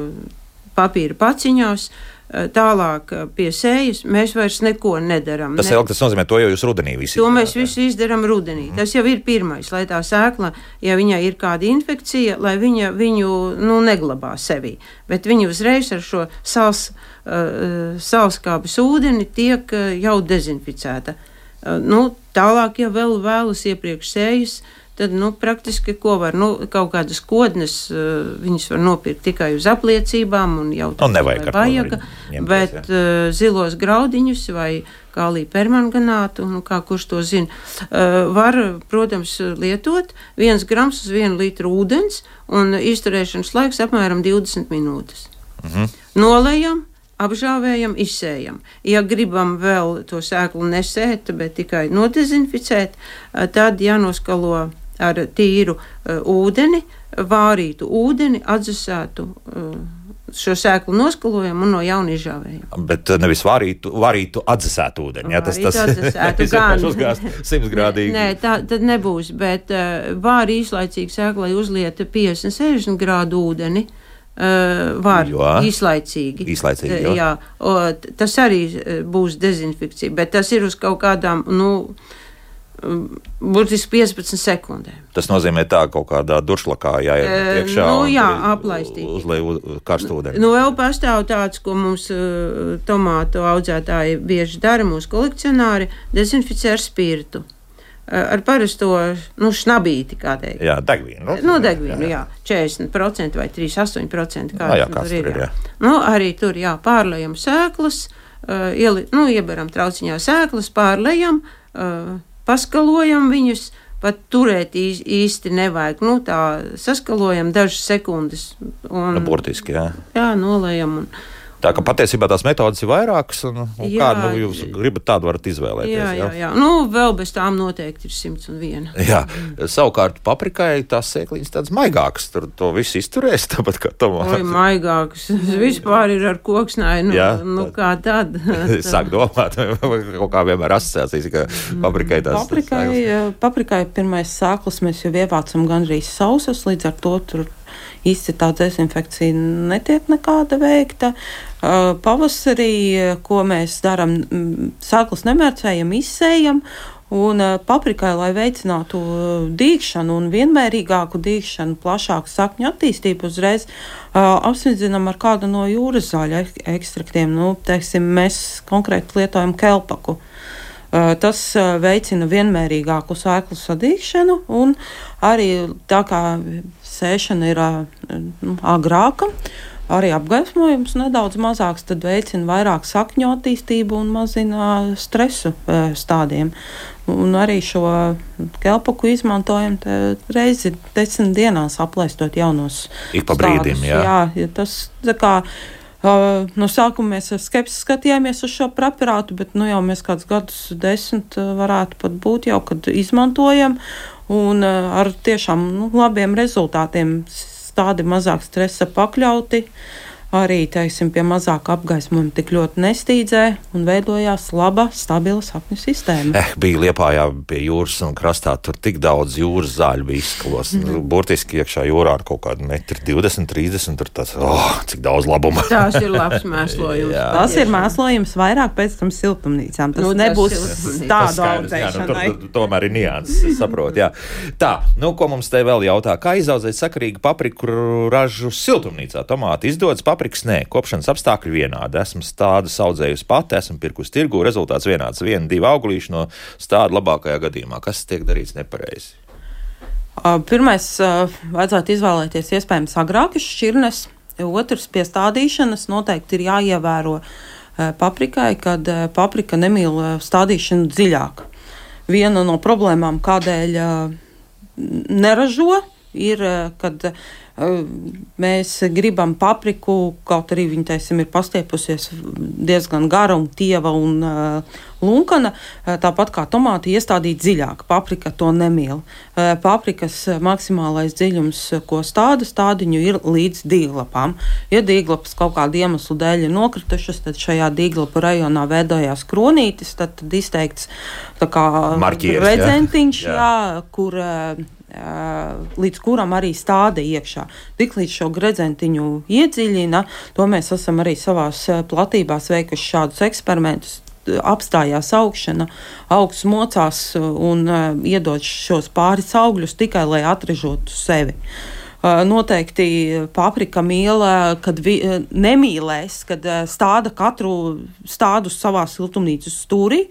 papīra paciņās. Uh, Eh, tālāk eh, pie sējas mēs vairs neko nedarām. Tas, ne. tas nozīmē, to jau jūs rudenī visi to mēs visu izdarām rudenī. Mm. Tas jau ir pirmais, lai tā sēkla, ja viņai ir kāda infekcija, lai viņa viņu nu, neglabā sevī. Bet viņa uzreiz ar šo sals, uh, salskāpes ūdeni tiek uh, jau dezinficēta. Uh, nu, tālāk, ja vēl vēlas iepriekš sējas, uh, tad nu, praktiski ko var, nu, kaut kādas kodnes, uh, viņas var nopirkt tikai uz apliecībām un jau tādu nu, nevajag. Vajag, bet ja. uh, zilos graudiņus vai kālī permanganātu, nu, kā kurš to zina, uh, var, protams, lietot viens grams uz vienu litru ūdens un izturēšanas laiks apmēram 20 minūtes. Mhm. Nolējam, apžāvējam, izsējam. Ja gribam vēl to sēklu nesēt, bet tikai nodezinficēt, tad jānoskalo ar tīru uh, ūdeni, vārītu ūdeni, atdzesētu uh, šo sēklu noskalojam un no jauna izžāvējam. Bet nevis vārītu, vārītu atdzesētu ūdeni. Jā, tas tas ir uzgāzt simtgrādīgi. Nē, tā tad nebūs, bet uh, vāri īslaicīgi sēklai uzlieta 50-60 grādu ūdeni. Uh, var jo. īslaicīgi. īslaicīgi jo. Jā, o, tas arī būs dezinfekcija, bet tas ir uz kaut kādām, nu, uh, Burtiski 15 sekundēm. Tas nozīmē, tā kaut kādā duršlakā jāiet e, iekšā. Nu, jā, aplaistīt. Uzliek karstu ūdeni. Nu, vēl pastāv tāds, ko mums uh, tomātu audzētāji bieži dara, mūsu kolekcionāri dezinficē ar spirtu. Uh, ar parasto nu, snabīti, kā teikt. Jā, degvīnu. Nu, degvīnu, jā, jā. 40% vai 38%. Kā no, jā, tur ir. Jā. Jā. Nu, arī tur, jā, pārlējam sēklas, uh, ieli, nu, ieberam trauciņā sēklas, pārlējam. Uh, paskalojam viņus. Pat turēt īsti nevajag. Nu, tā saskalojam dažas sekundes. Un, nu, burtiski, jā. Jā, nolējam. Un, Tā kā patiesībā tās metodas ir vairākas, un, un jā, kādu nu, jūs gribat, tādu varat izvēlēties. Jā, jā, jā. Nu, vēl bez tām noteikti ir 101. Jā, savukārt paprikai tās sēkliņas tādas maigākas, tur to viss izturēs, tāpat kā tomāts. Oi, maigākas. Vispār ir ar koksnāju, nu, jā, nu kā tad. Sāk domāt, kaut kā vienmēr asociācijas, ka paprikai tās. Paprikai, paprikai pirmais sēklas mēs jau ievācam gandrīz sausas, līdz ar to tur īsti tā dezinfekcija netiek nekāda veikta. Pavasarī, ko mēs darām, sēklas nemērcējam, izsējam. Un paprikai, lai veicinātu dīkšanu un vienmērīgāku dīkšanu, plašāku sakņu attīstību, uzreiz apsvindzinām ar kādu no jūras zāļu ekstraktiem. Nu, teiksim, mēs konkrēti lietojam kelpaku. Tas veicina vienmērīgāku sēklu sadīšanu, un arī tā kā sēšana ir nu, agrāka, arī apgaismojums nedaudz mazāks, tad veicina vairāk sakņu attīstību un mazina stresu stādiem. Un arī šo kelpaku izmantojam reizi desmit dienās aplēstot jaunos. Ik pa brīdim, jā. Jā, tas kā Uh, no sākuma mēs ar skepsi skatījāmies uz šo preparātu, bet nu, jau mēs kādus gadus, desmit varētu pat būt jau, kad izmantojam. Un uh, ar tiešām nu, labiem rezultātiem tādi mazāk stresa pakļauti. Uh, arī teiksim, pie mazāka apgaismojuma tik ļoti nestīdzē un veidojās laba, stabila sapņu sistēma. Eh, bija liepājā pie jūras un krastā, tur tik daudz jūras zāļu bija izskalos. Mm -hmm. Burtiski iekšā jūrā ar kaut kādu metru 20, 30, tur tas, oh, cik daudz labuma. Tas ir labs mēslojums. tas ir mēslojums vairāk pēc tam siltumnīcām. Tas nu, nebūs audzēšanu. Nu, tur, tomēr ir nianses, es saprotu, jā. Tā, nu, ko mums te vēl jautā? Kā izaudzēt sakarīgu papriku ražu siltumnīcā? Tomāti izdodas papriku paprikas nē, kopšanas apstākļi vienādi. Esmu stādu audzējusi pati, esmu pirkusi tirgu, rezultāts vienāds. Viena, divi auglīši no stāda labākajā gadījumā. Kas tiek darīts nepareizi? Pirmais, vajadzētu izvēlēties iespējams agrākas šķirnes. Otrs, pie stādīšanas noteikti ir jāievēro paprikai, kad paprika nemīl stādīšanu dziļāk. Viena no problēmām, kādēļ neražo, ir, kad Mēs gribam papriku, kaut arī viņa teiksim, ir pastiepusies diezgan gara un tieva un uh, lunkana. Tāpat kā tomāti iestādīt dziļāk, paprika to nemīl. Paprikas maksimālais dziļums, ko stāda stādiņu, ir līdz dīglapām. Ja dīglapas kaut kāda iemesla dēļ ir nokritušas, tad šajā dīglapu rajonā veidojās kronītis, tad, tad izteikts redzentiņš, jā. Jā, kur līdz kuram arī stāda iekšā. Tiklīdz šo gredzentiņu iedziļina, to mēs esam arī savās platībās veikuši šādus eksperimentus. Apstājās augšana, augsts mocās un iedod šos pāris augļus tikai lai atražotu sevi. Noteikti paprika mīla, kad vi, nemīlēs, kad stāda katru stādu savā siltumnīcas stūrī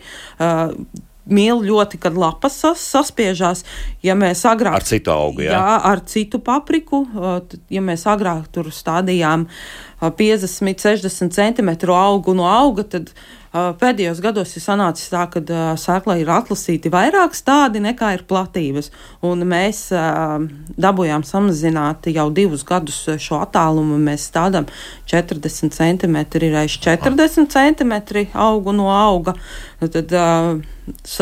mīl ļoti, kad lapas sas, saspiežās. Ja mēs agrāk ar citu augu, jā. jā, ar citu papriku, ja mēs agrāk tur stādījām 50, 60 cm augu no auga, tad pēdējos gados ir sanācis tā, ka sēklā ir atlasīti vairāk stādi nekā ir platības. Un mēs dabūjām samazināt jau divus gadus šo attālumu. Mēs stādām 40 cm, ir aiz 40 cm augu no auga. Tad,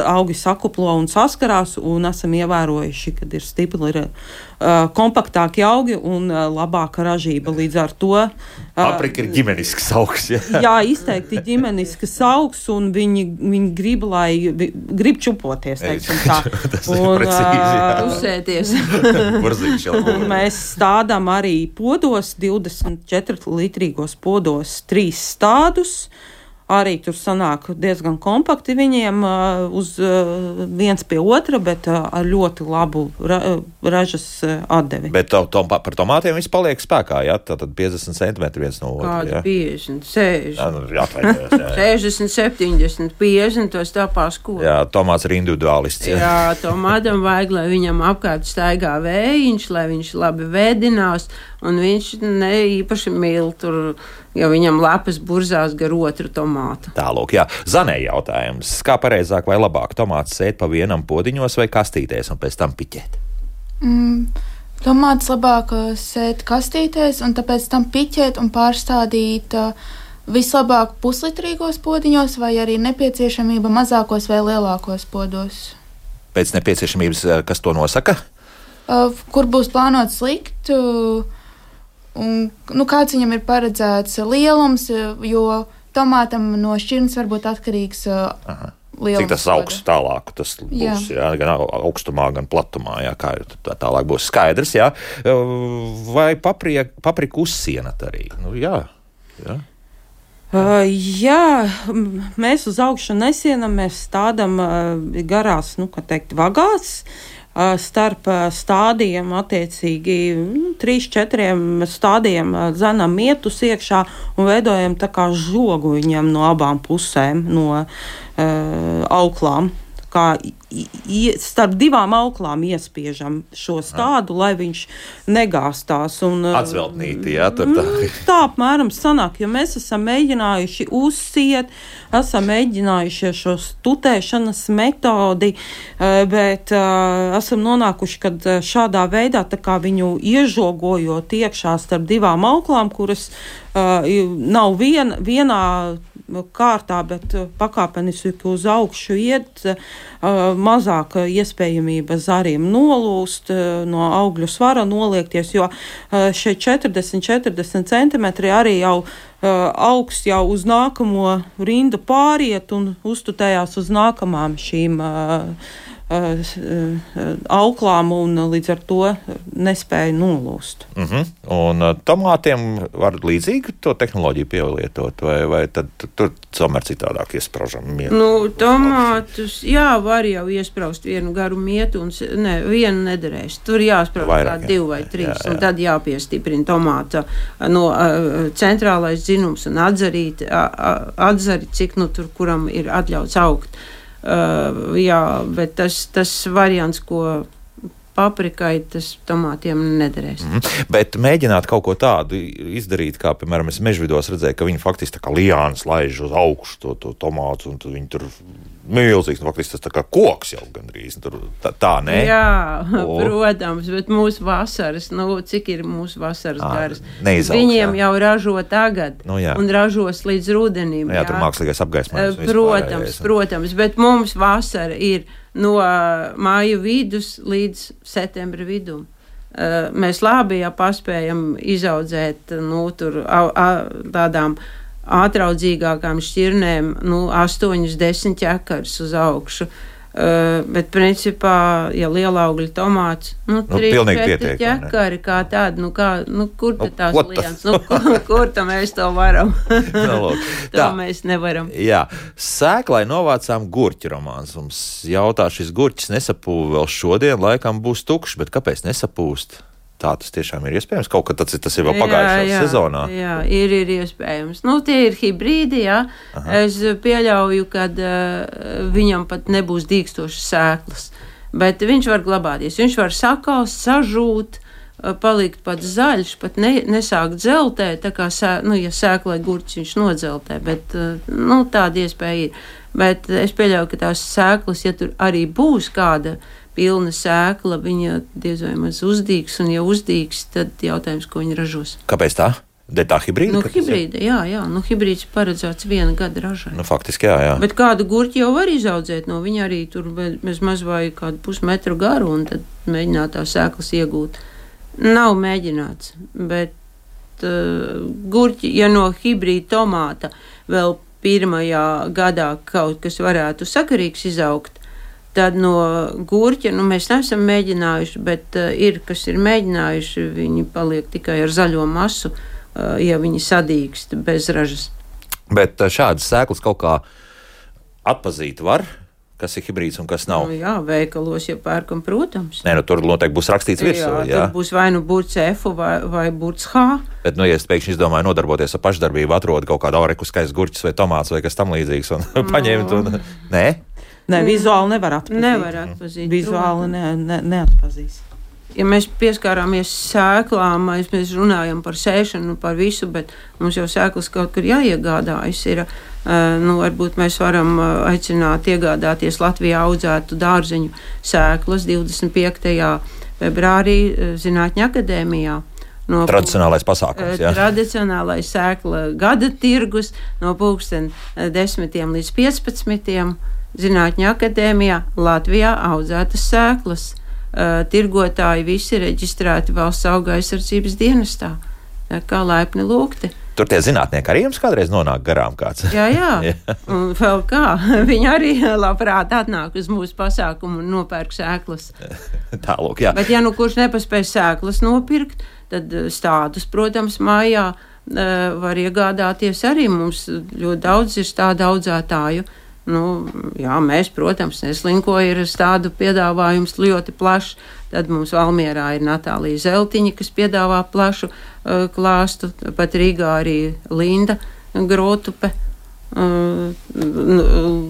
augi sakuplo un saskarās, un esam ievērojuši, ka ir stipri ir, uh, kompaktāki augi un uh, labāka ražība. Līdz ar to uh, paprika ir ģimenisks augs. Ja? jā, izteikti ģimenisks augs, un viņi, viņi grib, lai grib čupoties. Tas un, ir precīzi. Uzsēties. mēs stādām arī podos, 24 litrīgos podos, trīs stādus. Arī tur sanāk diezgan kompakti viņiem uz viens pie otra, bet ar ļoti labu ra ražas atdevi. Bet to, to, par tomātiem viss paliek spēkā, jā? Tad 50 centimetri viens no otra. Kāda 50, 60. Jā, nu, jā. 60, 70, 50, tos tāpās ko. Jā, tomāts ir individuālists. Jā, jā tomātam vajag, lai viņam apkārt staigā vējiņš, lai viņš labi vēdinās, un viņš ne īpaši mīl tur jo viņam lapas burzās gar otru tomātu. Tālāk, jā. Zanē jautājums, kā pareizāk vai labāk tomātus sēt pa vienam podiņos vai kastītēs un pēc tam piķēt? Mm. Tomātus labāk uh, sēt kastītēs, un tāpēc tam piķēt un pārstādīt uh, vislabāk puslitrīgos podiņos, vai arī nepieciešamība mazākos vai lielākos podos. Pēc nepieciešamības, uh, kas to nosaka? Kur būs plānots likt? Uh, un, nu, kāds viņam ir paredzēts lielums, jo tomātam no šķirnes var būt atkarīgs. Aha. Cik tas augsts tālāk tas būs, jā. Jā, gan augstumā, gan platumā, jā, kā tā tālāk būs skaidrs, jā. Vai paprika uzsienat arī? Nu, jā, jā. Uh, jā, mēs uz augšu nesienam, mēs stādām uh, garās, nu, kā teikt, vagās. Starp stādiem, attiecīgi nu, trīs, četriem stādiem zanam mietus iekšā un veidojam tā kā žogu viņam no abām pusēm, no uh, auklām kā starp divām auklām iespiežam šo stādu, lai viņš negāstās. Un, Atzveltnīti, jā, tad tā. Mm, tā apmēram sanāk, jo mēs esam mēģinājuši uzsiet, esam mēģinājuši šo tutēšanas metodi, eh, bet uh, esam nonākuši, kad eh, šādā veidā viņu iežogojot iekšā starp divām auklām, kuras nav vien, vienā kārtā, bet uh, pakāpeniski uz augšu iet, uh, mazāk iespējamība zariem nolūst, uh, no augļu svara noliekties, jo šie 40-40 centimetri arī jau augsts jau uz nākamo rindu pāriet un uztutējās uz nākamām šīm auklām un līdz ar to nespēja nolūst. Uh mhm. -huh. Un tomātiem var līdzīgi to tehnoloģiju pielietot, vai, vai tad tur tomēr citādāk iesprāžam mietu? Nu, tomātus, jā, var jau iesprāst vienu garu mietu, un ne, vienu nederēs. Tur jāsprāž kā divi vai trīs, jā, jā. un tad jāpiestiprina tomāta no uh, centrālais dzinums un atzarīt, uh, atzari, cik nu tur kuram ir atļauts augt. Uh, Uh, jā, bet tas, tas variants, ko paprikai tas tomātiem nederēs. Mm -hmm. Bet mēģināt kaut ko tādu izdarīt, kā, piemēram, es mežvidos redzēju, ka viņi faktiski tā kā liāns laiž uz augšu to, to tomātu, un viņi tur milzīgs. Nu, faktiski tas tā kā koks jau gandrīz. Tur, tā, tā nē. Jā, o. protams, bet mūsu vasaras, nu, cik ir mūsu vasaras à, garas? Neizaugs, Viņiem jā. jau ražo tagad nu, jā. un ražos līdz rudenim. Nu, jā, jā, tur mākslīgais apgaismojums. Protams, protams, bet mums vasara ir no māju vidus līdz septembra vidum. Mēs labi jau paspējam izaudzēt nu, tur, a, a, tādām ātraudzīgākām šķirnēm, nu, 8, 10 ķekars uz augšu. Uh, bet, principā, ja liela augļa tomāts, nu, nu trīs pietiek, ķekari kā tādi, nu, kā, nu, kur nu, tās liens, nu, kur, kur tam mēs to varam? no, to tā. mēs nevaram. Jā, sēklai novācām gurķi romāns. Mums jautā, šis gurķis nesapūv vēl šodien, laikam būs tukšs, bet kāpēc nesapūst? Tā tas tiešām ir iespējams. Kaut kā tas, tas ir vēl pagājušajā jā, jā, sezonā. Jā, ir, ir iespējams. Nu, tie ir hibrīdi. Jā. Aha. Es pieļauju, ka uh, viņam pat nebūs dīkstošas sēklas. Bet viņš var glabāties. Viņš var sakaust, sažūt, uh, palikt pat zaļš, pat ne, nesākt dzeltēt. Tā kā sē, nu, ja sēklai gurķis viņš nodzeltē, bet uh, nu, tāda iespēja ir. Bet es pieļauju, ka tās sēklas, ja tur arī būs kāda pilna sēkla, viņa diez vai maz uzdīgs, un ja uzdīgs, tad jautājums, ko viņa ražos. Kāpēc tā? Dēļ tā hibrīda? Nu, hibrīda, jā, jā. Nu, hibrīds paredzēts viena gada ražai. Nu, faktiski, jā, jā. Bet kādu gurķi jau var izaudzēt no viņa arī tur maz vai kādu pusmetru garu, un tad mēģināt tās sēklas iegūt. Nav mēģināts, bet uh, gurķi, ja no hibrīda tomāta vēl pirmajā gadā kaut kas varētu sakarīgs izaugt, Tad no gurķa nu, mēs neesam mēģinājuši, bet uh, ir, kas ir mēģinājuši, viņi paliek tikai ar zaļo masu, uh, ja viņi sadīkst bez ražas. Bet uh, šādas sēklas kaut kā atpazīt var. Kas ir hibrīds un kas nav? Nu, jā, veikalos jau pērkam, protams. Nē, nu, tur noteikti būs rakstīts virsū. Jā, jā. būs vai nu burts F vai, vai burts H. Bet, nu, ja es pēkšņi izdomāju nodarboties ar pašdarbību, atrodu kaut kādu auriku skaistu gurķus vai tomātus vai kas tam līdzīgs un no. paņemt un. Nē? Nē, vizuāli nevar atpazīt. Nevar atpazīt. Vizuāli ne, ne, neatpazīs. Ja mēs pieskārāmies sēklām, mēs runājam par sēšanu, par visu, bet mums jau sēklas kaut kur jāiegādājas. Ir, nu, varbūt mēs varam aicināt iegādāties Latvijā audzētu dārzeņu sēklas 25. februārī Zinātņu akadēmijā. No tradicionālais pasākums. Jā. Tradicionālais sēkla gada tirgus no pulksten 10 līdz 15. Zinātņu akadēmijā Latvijā audzētas sēklas. Uh, tirgotāji visi reģistrēti valsts auga aizsardzības dienestā. Tā kā laipni lūgti. Tur tie zinātnieki arī jums kādreiz nonāk garām. Kāds. Jā, jā. Un vēl kā. Viņi arī labprāt atnāk uz mūsu pasākumu un nopērk sēklas. Tālāk, jā. Bet, ja nu kurš nepaspēj sēklas nopirkt, tad stādus, protams, mājā var iegādāties arī. Mums ļoti daudz ir tādu audzētāju Nu, jā, mēs, protams, neslinkoja ar tādu piedāvājumu ļoti plašu. Tad mums Valmierā ir Natālija Zeltiņa, kas piedāvā plašu uh, klāstu, pat Rīgā arī Linda Grotupe, uh,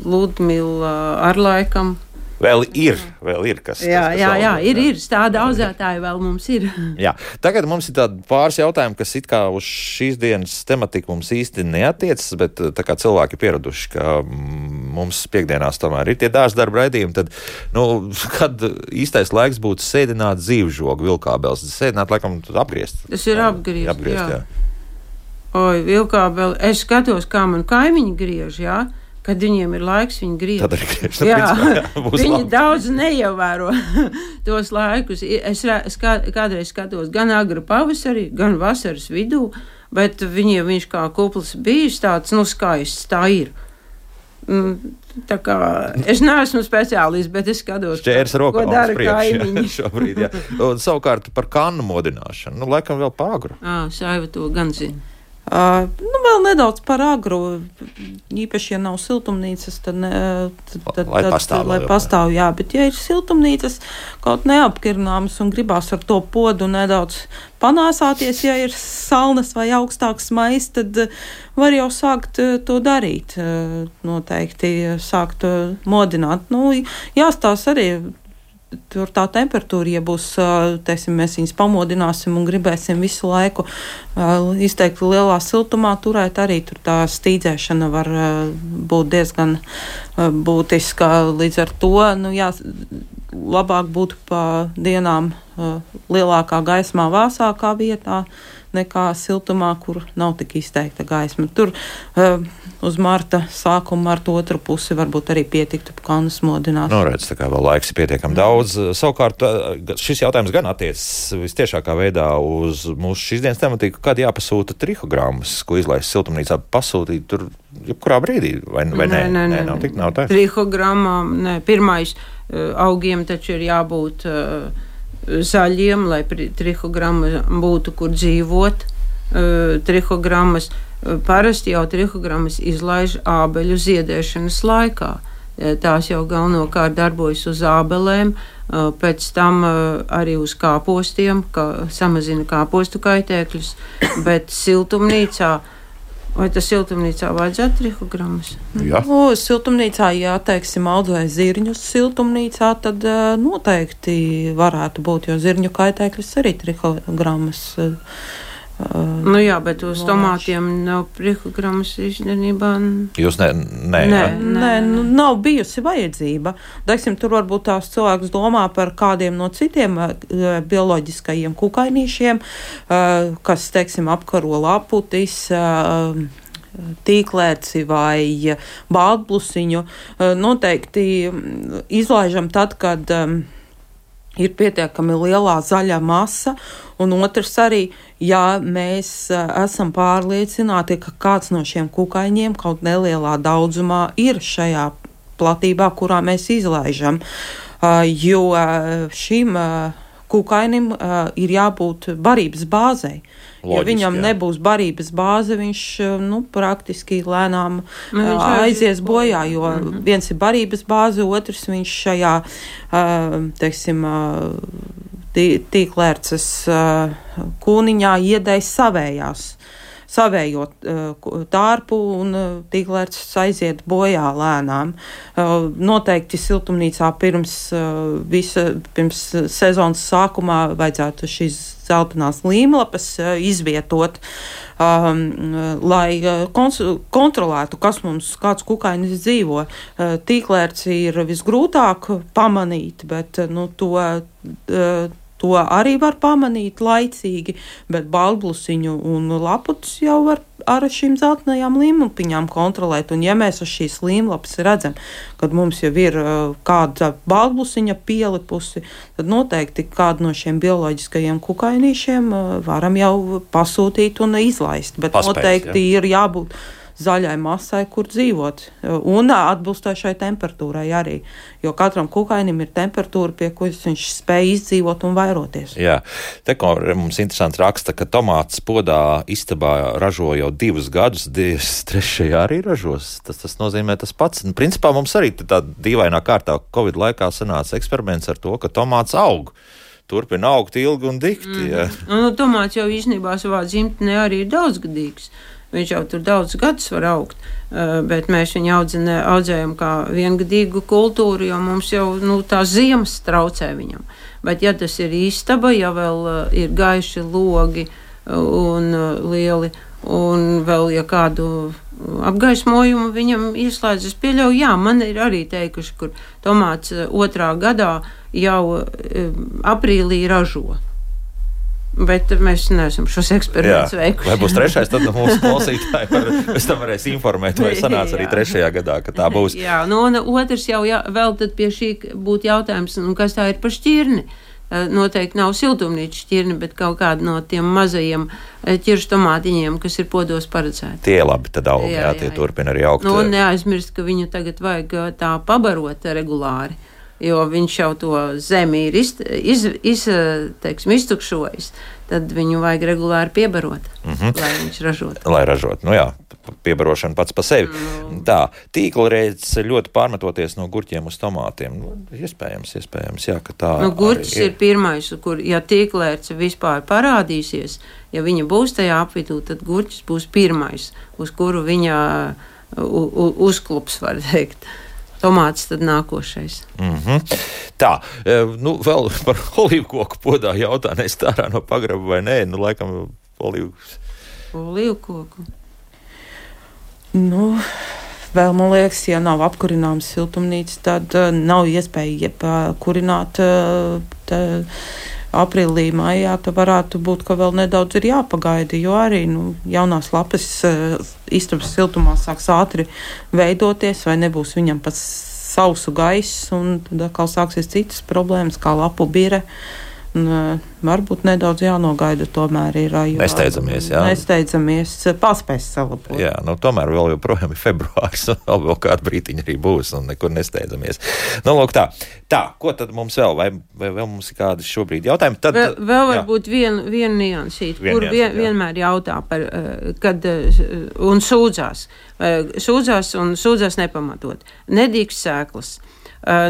Ludmila Arlaikam, Vēl ir, vēl ir kas. Jā, kas jā, jā, ir, ir. Tāda audzētāja vēl mums ir. jā. Tagad mums ir pāris jautājumi, kas it kā uz šīs dienas tematiku mums īsti neatiecas, bet kā cilvēki ir pieraduši, ka mums piekdienās tomēr ir tie dārza darba raidījumi, tad, nu, kad īstais laiks būtu sēdināt dzīvžogu vilkābels, sēdināt, laikam, apgriezt. Tas ir apgriezt, apgriezt jā. jā. Oi, vilkābeli, es skatos, kā man kaimiņi griež, jā. Ja? Kad viņiem ir laiks, viņi griež. Tad arī griež. Jā, jā viņi labi. daudz neievēro tos laikus. Es, es kā, kādreiz skatos gan agru pavasarī, gan vasaras vidū, bet viņiem viņš kā kupls bijis tāds, nu, skaists, tā ir. Mm, tā kā, es neesmu speciālists, bet es skatos, Šķērs rokā, ko dara kaimiņi. šobrīd, savukārt par kannu modināšanu, nu, laikam vēl pāgru. Ā, Saiva to gan zina. Uh, nu, vēl nedaudz par agru. Īpaši, ja nav siltumnīcas, tad, ne, tad, tad, lai pastāv, lai pastāv jā. Bet, ja ir siltumnīcas kaut neapkirināmas un gribās ar to podu nedaudz panāsāties, ja ir salnas vai augstāks mais, tad var jau sākt to darīt. Noteikti sākt modināt. Nu, jāstās arī tur tā temperatūra, ja būs, teiksim, mēs viņus pamodināsim un gribēsim visu laiku izteikti lielā siltumā turēt, arī tur tā stīdzēšana var būt diezgan būtiska. Līdz ar to, nu, jā, labāk būtu pa dienām lielākā gaismā, vāsākā vietā nekā siltumā, kur nav tik izteikta gaisma. Tur uh, uz marta sākuma, marta otru pusi varbūt arī pietiktu kanas modināt. Nu, redz, tā kā vēl laiks ir pietiekami daudz. Savukārt eh, šis jautājums gan attiecas vistiešākā veidā uz mūsu šīs dienas tematiku, kad jāpasūta trihogrammas, ko izlaist siltumnīcā, pasūtīt tur jebkurā brīdī, vai, vai nē? Nē, nē, nē, nav tik, nav tā. Trihogrammām, nē, pirmais augiem taču ir jābūt. Uh, zaļiem, lai trihogramma būtu kur dzīvot. Trihogrammas parasti jau trihogrammas izlaiž ābeļu ziedēšanas laikā. Tās jau galvenokārt darbojas uz ābelēm, pēc tam arī uz kāpostiem, kā samazina kāpostu kaitēkļus, bet siltumnīcā Vai tas siltumnīcā vajadzētu trihogrammas? Jā, nu, siltumnīcā, ja teiksim, audzē zirņus siltumnīcā, tad noteikti varētu būt, jo zirņu kaitēkļus arī trihogrammas. Uh, Uh, nu jā, bet uz Lāši. tomātiem nav prikogrammas īstenībā. Jūs ne, nē, nē, nē, nu, nav bijusi vajadzība. Teiksim, tur varbūt tās cilvēks domā par kādiem no citiem uh, bioloģiskajiem kukainīšiem, uh, kas, teiksim, apkaro laputis. Uh, tīklēci vai bāzblusiņu noteikti izlaižam tad, kad um, ir pietiekami lielā zaļa masa, un otrs arī, ja mēs esam pārliecināti, ka kāds no šiem kukaiņiem kaut nelielā daudzumā ir šajā platībā, kurā mēs izlaižam, jo šim kukainim ir jābūt barības bāzei. Loģiski, ja viņam jā. nebūs barības bāze, viņš nu, praktiski lēnām nu, viņš aizies bojā. Jo mm -hmm. viens ir barības bāze, otrs viņš šajā teiksim, tīklērces kūniņā iedēs savējās savējo tārpu un tīklērts aiziet bojā lēnām. Noteikti siltumnīcā pirms, visa, pirms sezonas sākumā vajadzētu šīs zeltainās līmlapas izvietot, um, lai kontrolētu, kas mums, kāds kukainis dzīvo. Tīklērts ir visgrūtāk pamanīt, bet nu, to. To arī var pamanīt laicīgi, bet balblusiņu un laputus jau var ar šīm zeltainajām līmlapiņām kontrolēt. Un, ja mēs uz šīs līmlapas redzam, kad mums jau ir uh, kāda balbusiņa pielipusi, tad noteikti kādu no šiem bioloģiskajiem kukainīšiem uh, varam jau pasūtīt un izlaist. Bet Paspēc, noteikti ja? ir jābūt zaļai masai, kur dzīvot, un atbilstošai temperatūrai arī. Jo katram kukainim ir temperatūra, pie kuras viņš spēj izdzīvot un vairoties. Jā, te kā mums interesanti raksta, ka tomāts podā istabā ražo jau divus gadus, divas trešajā arī ražos. Tas, tas nozīmē tas pats. Un, principā mums arī tā dīvainā kārtā Covid laikā sanāca eksperiments ar to, ka tomāts aug turpina augt ilgi un dikti. Mm. Nu, tomāts jau īstenībā savā dzimtenē arī ir daudzgadīgs. Viņš jau tur daudz gadus var augt, uh, bet mēs viņu audzinē, audzējam kā viengadīgu kultūru, jo mums jau nu, tā ziemas traucē viņam. Bet, ja tas ir īstaba, ja vēl uh, ir gaiši logi uh, un lieli, un vēl ja kādu apgaismojumu viņam ieslēdz, es pieļauju, jā, man ir arī teikuši, kur tomāts otrā gadā jau aprīlī ražo. Bet mēs neesam šos eksperimentus veikuši. Vai būs trešais, tad mūsu klausītāji pēc tam varēs informēt, vai sanāca arī trešajā gadā, ka tā būs. Jā, nu, un otrs jau jā, vēl tad pie šī būtu jautājums, nu, kas tā ir par šķirni. Noteikti nav siltumnīca šķirne, bet kaut kāda no tiem mazajiem ķiršu tomātiņiem, kas ir podos paredzēti. Tie labi tad aug, jā, jā, jā tie jā. turpina arī augt. Nu, un neaizmirst, ka viņu tagad vajag tā pabarot regulāri jo viņš jau to zemi ir iz, iz, iz, teiksim, iztukšojis. Tad viņu vajag regulāri piebarot, mm -hmm. lai viņš ražotu. Lai ražotu, nu jā, piebarošana pats par sevi. Mm. Tā, tīkla reizes ļoti pārmetoties no gurķiem uz tomātiem. Nu, iespējams, iespējams, jā, ka tā. Nu, gurķis ir. ir pirmais, kur, ja tīklērce vispār parādīsies, ja viņa būs tajā apvidū, tad gurķis būs pirmais, uz kuru viņa uzklups, var teikt. Uh, tomāts tad nākošais. Mm -hmm. Tā, e, nu, vēl par olīvu koku podā jautā, nes tā ārā no pagraba vai nē, nu, laikam olīvu. Olīvu koku. Nu, vēl man liekas, ja nav apkurināms siltumnīca, tad uh, nav iespēja kurināt uh, aprīlī, maijā, tad varētu būt, ka vēl nedaudz ir jāpagaida, jo arī nu, jaunās lapas uh, istabas siltumā sāks ātri veidoties, vai nebūs viņam pats sausu gaisu, un tad atkal sāksies citas problēmas, kā lapu bire. Un, varbūt nedaudz jānogaida, tomēr ir. Jo, nesteidzamies, jā. Nesteidzamies, paspēs salabot. Jā, nu, tomēr vēl joprojām ir februāris, un vēl, vēl kādu brītiņu arī būs, un nekur nesteidzamies. Nu, lūk, tā. Tā, ko tad mums vēl, vai, vai vēl mums ir kādi šobrīd jautājumi? Tad, vēl, vēl varbūt viena vien niansīt, vien kur vien, vienmēr jautā par, kad, un sūdzās. Sūdzās un sūdzās nepamatot. Nedīkst sēklas.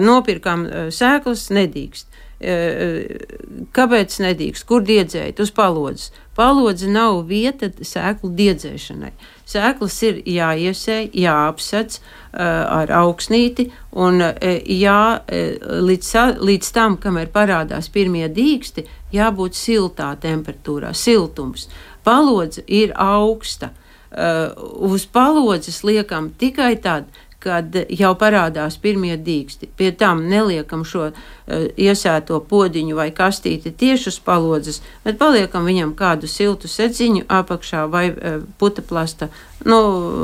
Nopirkām sēklas, nedīkst Kāpēc nedrīkst? Kur diedzēt? Uz palodzes. Palodze nav vieta sēklu diedzēšanai. Sēklas ir jāiesēj, jāapsec uh, ar augsnīti, un jā, līdz, līdz tam, kamēr parādās pirmie dīksti, jābūt siltā temperatūrā, siltums. Palodze ir augsta. Uz palodzes liekam tikai tad, kad jau parādās pirmie dīksti. Pie tam neliekam šo uh, iesēto podziņu vai kastīti tieši uz palodzes, bet paliekam viņam kādu siltu sedziņu apakšā vai uh, putekļa nu,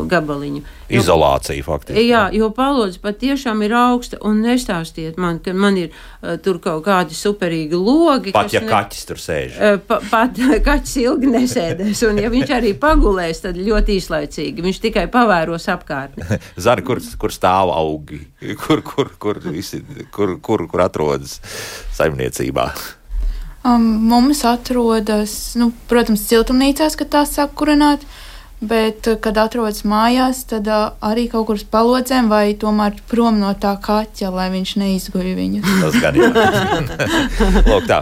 gabaliņu. Izolācija faktiski. Jā, jo palodze patiešām ir augsta. Un nestāstiet man, ka man ir uh, tur kaut kādi superīgi logi. Pat ja ne, kaķis tur sēž. Uh, pa, pat kaķis ilgi nesēdēs. Un ja viņš arī pagulēs, tad ļoti īslaicīgi. Viņš tikai pavēros apkārtni. Zari, kur, kur stāv augi? Kur, kur, kur, visi, kur, kur, kur atrodas saimniecībā? Um, mums atrodas, nu, protams, siltumnīcās, kad tās sāk kurināt. Uh, Bet, eh, kad atrodas mājās, tad uh, arī kaut kur uz palodzēm vai tomēr prom no tā kaķa, lai viņš neizguļ viņu. Tas gan ir. Lūk, tā.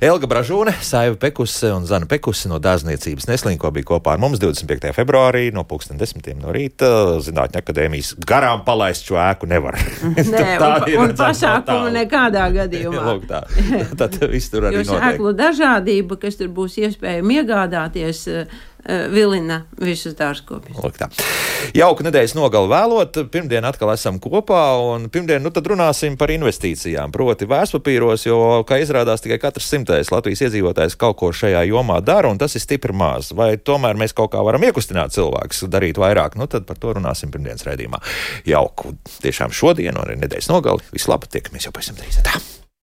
Elga Bražūne, Saiva Pekuse un Zana Pekuse no dārzniecības neslinko bija kopā ar mums 25. februārī no 10. no rīta. Zinātņu akadēmijas garām palaist šo ēku nevar. Nē, tā un, ir un pasākumu nekādā gadījumā. Lūk, tā. Tad viss tur arī notiek. Jo ēklu dažādība, kas tur būs iespējama iegādāties, Eh, vilina visus dārzkopus. Jauka nedēļas nogali vēlot. Pirmdien atkal esam kopā, un pirmdien nu, runāsim par investīcijām. Proti, vērtspapīros, jo, kā izrādās, tikai katrs simtais Latvijas iedzīvotājs kaut ko šajā jomā dara, un tas ir stipri maz. Vai tomēr mēs kaut kā varam iekustināt cilvēkus, darīt vairāk? Nu, tad par to runāsim pirmdienas raidījumā. Jauku tiešām šodien, un arī nedēļas nogali. Vislabāk, tiekamies jau pēc tam drīz. Tā.